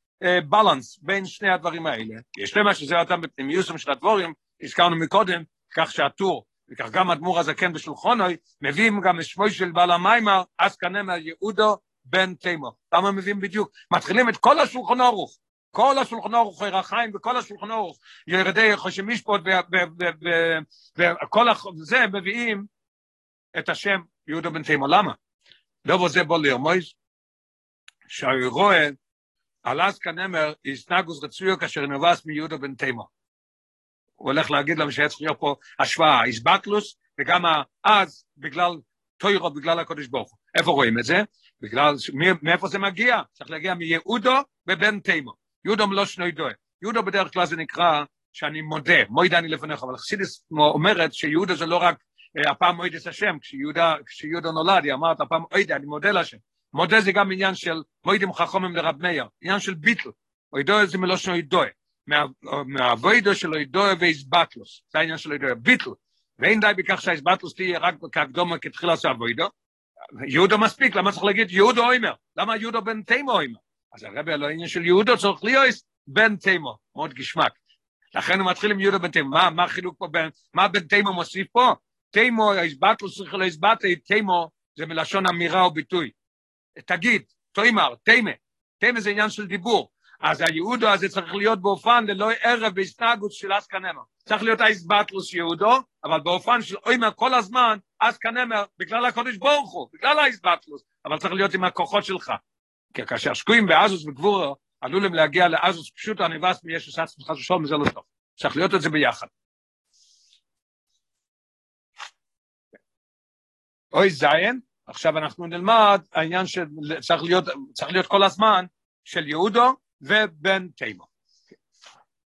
A: בלנס בין שני הדברים האלה. יש למה שזה אותם בפנימיוסם של הדבורים, הזכרנו מקודם, כך שהטור, וכך גם אדמו"ר הזקן בשולחונוי, מביאים גם את של בעל המיימר, אז כנמר יהודו, ובן תימו. למה מביאים בדיוק? מתחילים את כל השולחון אורוך, כל השולחון אורוך, חיים וכל השולחון אורוך, ירדי חושי משפוט וכל זה מביאים את השם יהודה בן תימו. למה? דובו זה בוא לרמוז, שהיא רואה על אז כנמר איסנגוס רצויו כאשר נובס מיהודה בן תימו. הוא הולך להגיד לנו שהיה צריך להיות פה השוואה, איסבטלוס, וגם אז בגלל טוירו, בגלל הקודש ברוך הוא. איפה רואים את זה? בגלל, מאיפה זה מגיע? צריך להגיע מיהודו ובן תימו. יהודו מלא שני דועה. יהודו בדרך כלל זה נקרא שאני מודה, מוידה אני לפניך, אבל חסידס אומרת שיהודה זה לא רק אה, הפעם מוידס השם, כשיהודה, כשיהודה נולד, היא אמרת הפעם מוידה, אני מודה להשם. מודה זה גם עניין של מוידים חכומים לרב מאיר, עניין של ביטל, אוידוי זה מלושן אוידוי, מהאבוידו של אוידוי ואיזבטלוס, זה העניין של אוידוי, ביטל, ואין די בכך שהאיזבטלוס תהיה רק כקדומה כתחילה של אבוידו, יהודו מספיק, למה צריך להגיד יהודו אוימר? למה יהודו בן תימו אוימר? אז הרבי על העניין של יהודו צריך להיות בן תימו, מאוד גשמק. לכן הוא מתחיל עם יהודו בן תימו, מה, מה חילוק פה, בין, מה בן תימו מוסיף פה? תימו, האיזבטלוס צריך להיזבטי, תימו זה מלשון אמירה או ביטוי. תגיד, תוימר, תימה, תימה זה עניין של דיבור, אז היהודו הזה צריך להיות באופן ללא ערב בהסתגות של אסקנמר. צריך להיות האיסבטלוס יהודו, אבל באופן של אוימר כל הזמן, אסקנמר, בגלל הקודש ברוך הוא, בגלל האיסבטלוס, אבל צריך להיות עם הכוחות שלך. כי כאשר שקועים באזוס וגבורו, עלולים להגיע לאזוס פשוט הנבס מישו עצמך ושלום, זה לא טוב. צריך להיות את זה ביחד. אוי זיין, עכשיו אנחנו נלמד העניין שצריך להיות, להיות כל הזמן של יהודו ובן תימו.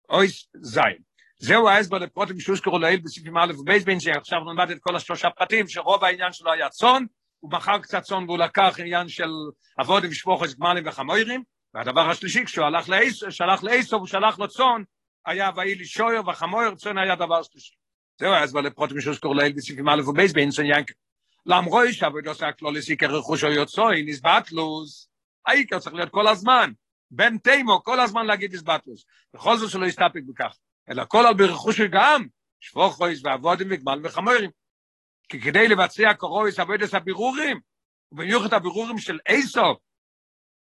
A: אוי זין. זהו ההסבר לפרוטים שהוזכרו לעיל בסעיפים א' ובייס בין שעכשיו נלמד את כל השלושה פרטים, שרוב העניין שלו היה צאן, הוא מכר קצת צאן והוא לקח עניין של עבודים ושפוכס גמלים וחמוירים, והדבר השלישי, כשהוא הלך לאיסו, שלח לאיסו הוא שלח לו צאן, היה ואי לי שויר וחמויר, צאן היה דבר שלישי. זהו ההסבר לפרוטים שהוזכרו לעיל בסעיפים א' ובייס בין ינקל. למרוי שעבוד עושה הכלוליס עיקר רכוש או יוצאי, נסבטלוס, העיקר צריך להיות כל הזמן, בן תימו, כל הזמן להגיד נסבטלוס, בכל זאת שלא יסתפק בכך, אלא כל על ברכוש גם, שפוכויס ועבודים וגמל וחמורים, כי כדי לבצע קורויס עבודת הבירורים, ובמיוחד הבירורים של איסוף,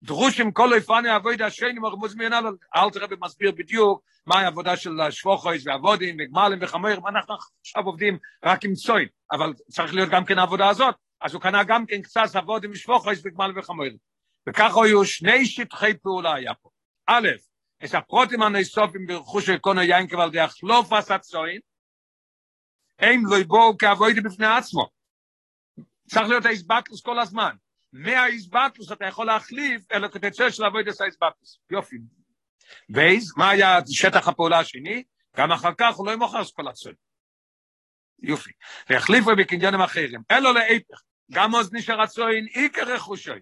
A: דרושים כל איפני אבוידה השני מרמוז מעינל, אל תראה במסביר בדיוק מהי העבודה של שבוכויס ועבודים וגמלים וחמורים, אנחנו עכשיו עובדים רק עם צוין, אבל צריך להיות גם כן העבודה הזאת, אז הוא קנה גם כן קצת עבודים שבוכויס וגמלים וחמורים. וככה היו שני שטחי פעולה היה פה. א', את הפרוטים הנאסופים ברכוש של קונו יין כבל דרך לא פס הצוין, הם לא יבואו כעבודים בפני עצמו. צריך להיות האיסבטלוס כל הזמן. מהאיסבטוס אתה יכול להחליף אלא כתצא של אבוידס האיסבטוס. יופי. וייז, מה היה שטח הפעולה השני? גם אחר כך הוא לא ימוכר כל. יופי. והחליפו בקניינים אחרים. אלו להיפך, גם עוז נשאר הצוין עיקר רכושוי.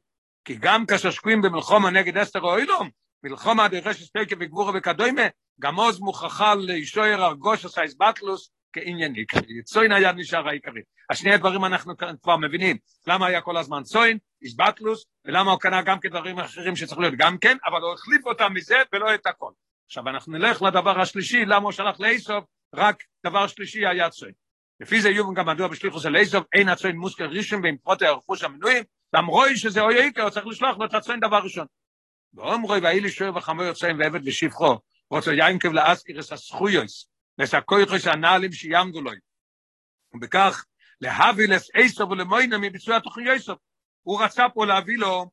A: כי גם כאשר שקועים במלחומה נגד אסתר או אילום, מלחומה דרשת ספקה וגבורה וכדומה, גם עוז מוכרחה לישויר הרגוש עשה איסבטלוס, כעניין עיקרי. צוין היה נשאר העיקרי. השני הדברים אנחנו כבר מבינים. למה היה כל הזמן צוין, איסבטלוס, ולמה הוא קנה גם כדברים אחרים שצריך להיות גם כן, אבל הוא החליף אותם מזה ולא את הכל. עכשיו אנחנו נלך לדבר השלישי, למה הוא שלח לאיסוף, רק דבר שלישי היה צוין. לפי זה יובן גם מדוע בשליחו של איסוף, אין הצוין מוזכר ראשון ועם פרוטי הרכוש המנויים, למרוי שזה אוי איקר, הוא צריך לשלוח לו את הצוין דבר ראשון. ואומרוי ואי לי שואר וחמור צוין ועבד ושפחו, רוצה יינקב לאסקירס הסחויוס, לסקויכוס הנעלים שיעמדו לו. ובכך להביא לאיסוף ולמוינה מביצוע התוכנית איסוף. הוא רצה פה להביא לו,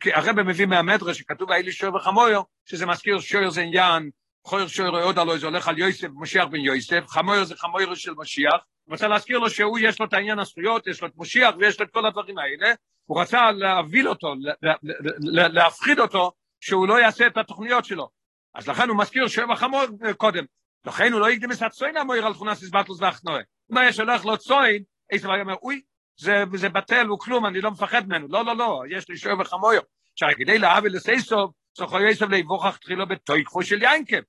A: כי הרב מביא מהמדרש שכתוב האלי שוער וחמויר, שזה מזכיר שוער זה עניין, חויר שוער עוד עלו, זה הולך על יוסף, משיח בן יוסף, חמויר זה חמויר של משיח, הוא רוצה להזכיר לו שהוא יש לו את העניין הזכויות, יש לו את משיח ויש לו את כל הדברים האלה, הוא רצה להביל אותו, להפחיד אותו, שהוא לא יעשה את התוכניות שלו. אז לכן הוא מזכיר שוער וחמור קודם. לכן הוא לא יקדם את הצוין המויר על תכונס איזבטלוס ואחנועה. אם היה שולח לו צוין, איזה היה אומר, אוי, זה, זה בטל, הוא כלום, אני לא מפחד ממנו. לא, לא, לא, יש לי שוער וחמויר. עכשיו, כדי להביא לסייסוב, צריך איסוב להיווכח תחילו בתויקפו של יינקב.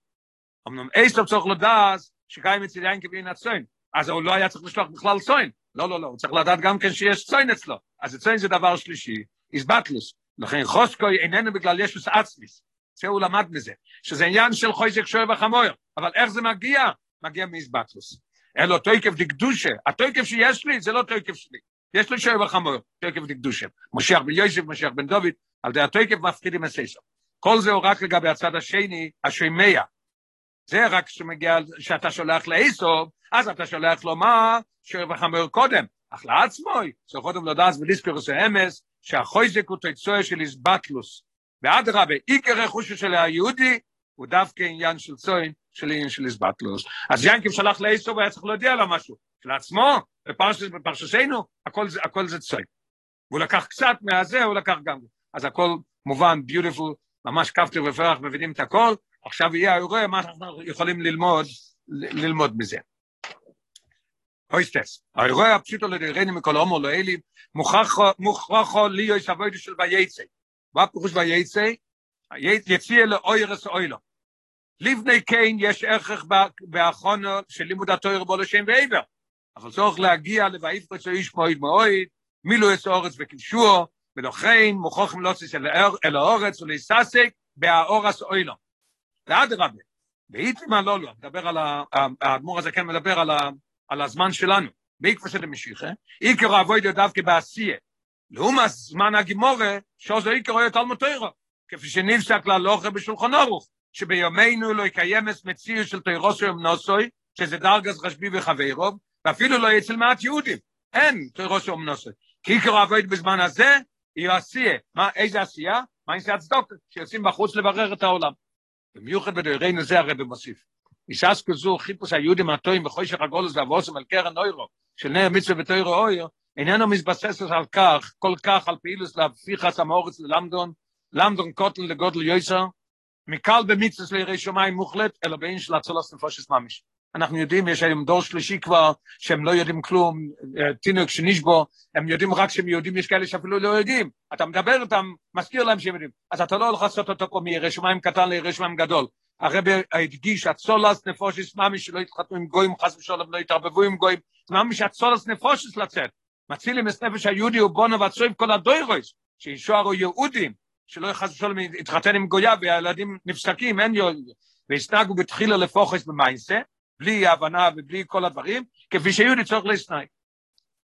A: אמנם איסוב צריך לדעת שקיים אצל יינקב אין הצוין. אז הוא לא היה צריך לשלוח בכלל צוין. לא, לא, לא, הוא צריך לדעת גם כן שיש צוין אצלו. אז צוין זה דבר שלישי, איזבטלוס. לכן חוסקוי איננו בגלל ישוס עצמיס. זה הוא למד מזה, שזה עניין של חויזק שוער וחמויר. אבל איך זה מגיע? מגיע מאיזבטלוס. אלו תויקף דקדושה, התויקף שיש לי זה לא תויקף שלי. יש לו שואב החמור, תוקף דקדושם. משיח בן יוסף, משיח בן דוד, על די התוקף מפחידים הססר. כל זה הוא רק לגבי הצד השני, השמע. זה רק כשמגיע, שאתה שולח לאיסוב, אז אתה שולח לו מה? שואב החמור קודם. אך לעצמו, זה קודם לדעת בליסקרוס האמס, שהחויזק הוא תוצאה של איסבטלוס. ואדרבה, עיקר רכושו של היהודי, הוא דווקא עניין של צוין, של עניין של איסבטלוס. אז ינקב שלח לאיסוב, היה צריך להודיע לו משהו. לעצמו, בפרשתנו, הכל, הכל זה צוין. והוא לקח קצת מהזה, הוא לקח גם. אז הכל מובן, ביוטיפול, ממש כפתר ופרח, מבינים את הכל, עכשיו יהיה האירוע, מה אנחנו יכולים ללמוד, ללמוד מזה. אויסטס, האירוע הפשוטו לדיירני מכל הומו לא אלי, מוכרחו ליו יש אבוידו של וייצא. מה פירוש וייצא? יציע לאוירס אוילו. לפני כן יש ערך באחרונו של לימוד התויר בו לשם ועבר. אבל צורך להגיע לבעיפרץ איש מועד מועד, מילו יש אורץ וקישוע, ולכן מוכרחים להוסיס אל האורץ ולהססק באורס אוילו. ואדרבה, ואיתמה לא לא, מדבר על, האדמו"ר הזה כן מדבר על, על הזמן שלנו, בעקבות של המשיחה, עיקר אבוידו דווקא בעשייה. לעומת זמן הגימורה, שוזו עיקר אוהד תלמוד תוירו, כפי שנפסק להלוכה בשולחון אורוך, שביומנו לא יקיימס מציאו של תוירוסו אמנוסוי, שזה דרגס רשבי וחברוב, ואפילו לא אצל מעט יהודים. אין תוירוסו אמנוסוי. כי עיקר אבויד בזמן הזה, היא עשייה. מה, איזה עשייה? מה זה הצדוק? שיוצאים בחוץ לברר את העולם. במיוחד בדוירנו זה הרב מוסיף. איסס כזו חיפוש היהודים הטועים בחוישך הגולוס והבוסם על קרן נוירו של נר מצווה ותוירו אויר, איננו מתבסס על כך, כל כך על פעילוס להפיכת המורץ ללמדון, למדון קוטל לגודל יויסר, מקל במצווה לירי שמיים מוחלט, אלא בעין של הצולס נפושס ממש. אנחנו יודעים, יש היום דור שלישי כבר, שהם לא יודעים כלום, תינוק שנשבו, הם יודעים רק שהם יהודים, יש כאלה שאפילו לא יודעים. אתה מדבר איתם, מזכיר להם שהם יודעים. אז אתה לא הולך לעשות אותו פה מירא שמיים קטן לירא שמיים גדול. הרבי הדגיש, הצולס נפושס ממש שלא יתחתנו עם גויים, חס ושלום לא יתערבבו עם גויים, זה ממש הצולס נפושס לצאת. מצילים את נפש היהודי ובונו ועצוים כל הדוירויס, שישוערו יהודים, שלא חס ושלום יתחתן עם גויה והילדים נפסקים, אין יהודים. והסתגו בתחילה לפוחס במיינסה, בלי הבנה ובלי כל הדברים, כפי שיהודי צורך להסנאי.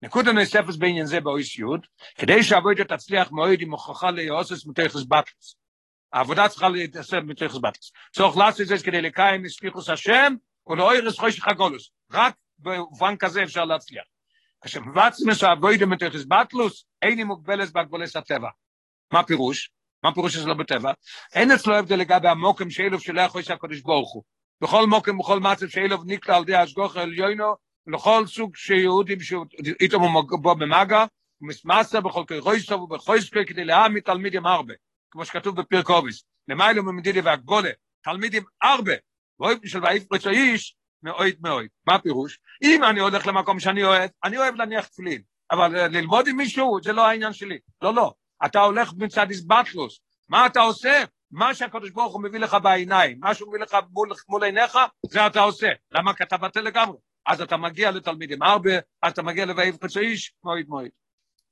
A: נקודה נוספת בעניין זה באויס יוד, כדי שהעבודה תצליח מאוד עם הוכחה ליאוסס מתכס בטלס. העבודה צריכה להתעסק מתכס בטלס. צורך לעשות את זה כדי לקיים מספיחוס השם, ולאוירס חושך הגולוס. רק במובן כזה אפשר להצליח. כאשר את העבודה מתכס בטלוס, אין היא מוגבלת בהגבולס הטבע. מה פירוש? מה פירוש שזה לא בטבע? אין אצלו הבדל לגבי המוקם שאלוף שלא יכול שהקדוש ברוך הוא. בכל מוקם, בכל מצב שאלוב נקלע על ידי השגוח העליונו, ולכל סוג שיהודים שאיתו בו במגע, ומסמסה בכל כוי רויסו ובחויסקוי כדי להעמיד תלמידים הרבה, כמו שכתוב בפרק אוביס, למיילו ממדידי והגבולה, תלמידים הרבה, ואוהב של ואיף רצו איש, מאוהד מאוהד. מה הפירוש? אם אני הולך למקום שאני אוהב, אני אוהב להניח תפילין, אבל ללמוד עם מישהו זה לא העניין שלי. לא, לא. אתה הולך מצד איסבטלוס. מה אתה עושה? מה שהקדוש ברוך הוא מביא לך בעיניים, מה שהוא מביא לך מול, מול עיניך, זה אתה עושה. למה? כי אתה בטל לגמרי. אז אתה מגיע לתלמידים הרבה, אז אתה מגיע לבעיב חצי איש, מועד מועד.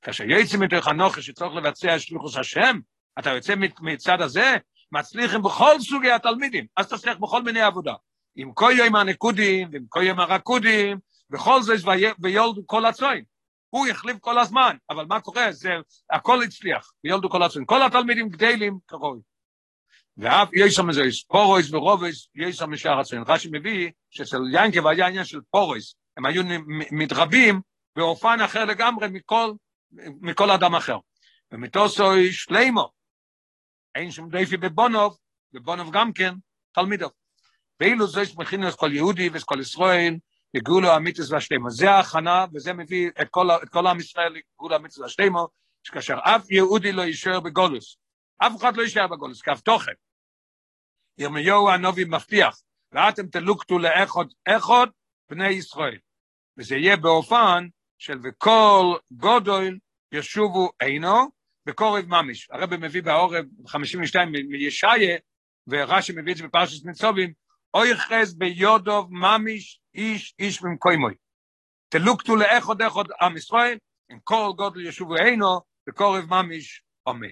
A: כאשר יוצא מתוך הנוכה שצריך לבצע שליחוס השם, אתה יוצא מצד הזה, מצליחים בכל סוגי התלמידים, אז תצליח בכל מיני עבודה. עם כל יום הנקודים, ועם כל יום הרקודים, בכל זה ויולדו כל הצוין. הוא החליף כל הזמן, אבל מה קורה? זה, הכל הצליח, ויולדו כל הצוין. כל התלמידים גדלים כראוי. ואף יש שם איזה פורויס ורובס, יש שם משאר עצמם. רש"י מביא שאצל ינקב היה עניין של פורויס, הם היו מתרבים באופן אחר לגמרי מכל, מכל אדם אחר. ומתוסוי שלימו, אין שום דייפי בבונוב, בבונוב גם כן, תלמידו. ואילו זה שמכינו את כל יהודי ואת כל ישראל, לגאולו אמיתוס והשלימו. זה ההכנה, וזה מביא את כל, את כל עם ישראל לגאולו אמיתוס והשלימו, שכאשר אף יהודי לא יישאר בגולוס, אף אחד לא יישאר בגולוס, כאף תוכן. ירמיהו הנובי מבטיח, ואתם תלוקטו לאחוד אחד בני ישראל. וזה יהיה באופן של וכל גודל ישובו עינו בקורב ממש. הרב מביא בעורב 52 מישעיה, ורש"י מביא את זה בפרשת מצובים, אוי חז ביודוב ממש איש איש ממקוימוי. תלוקטו לאחוד אחד עם ישראל, עם כל גודל ישובו עינו בקורב ממש עומד.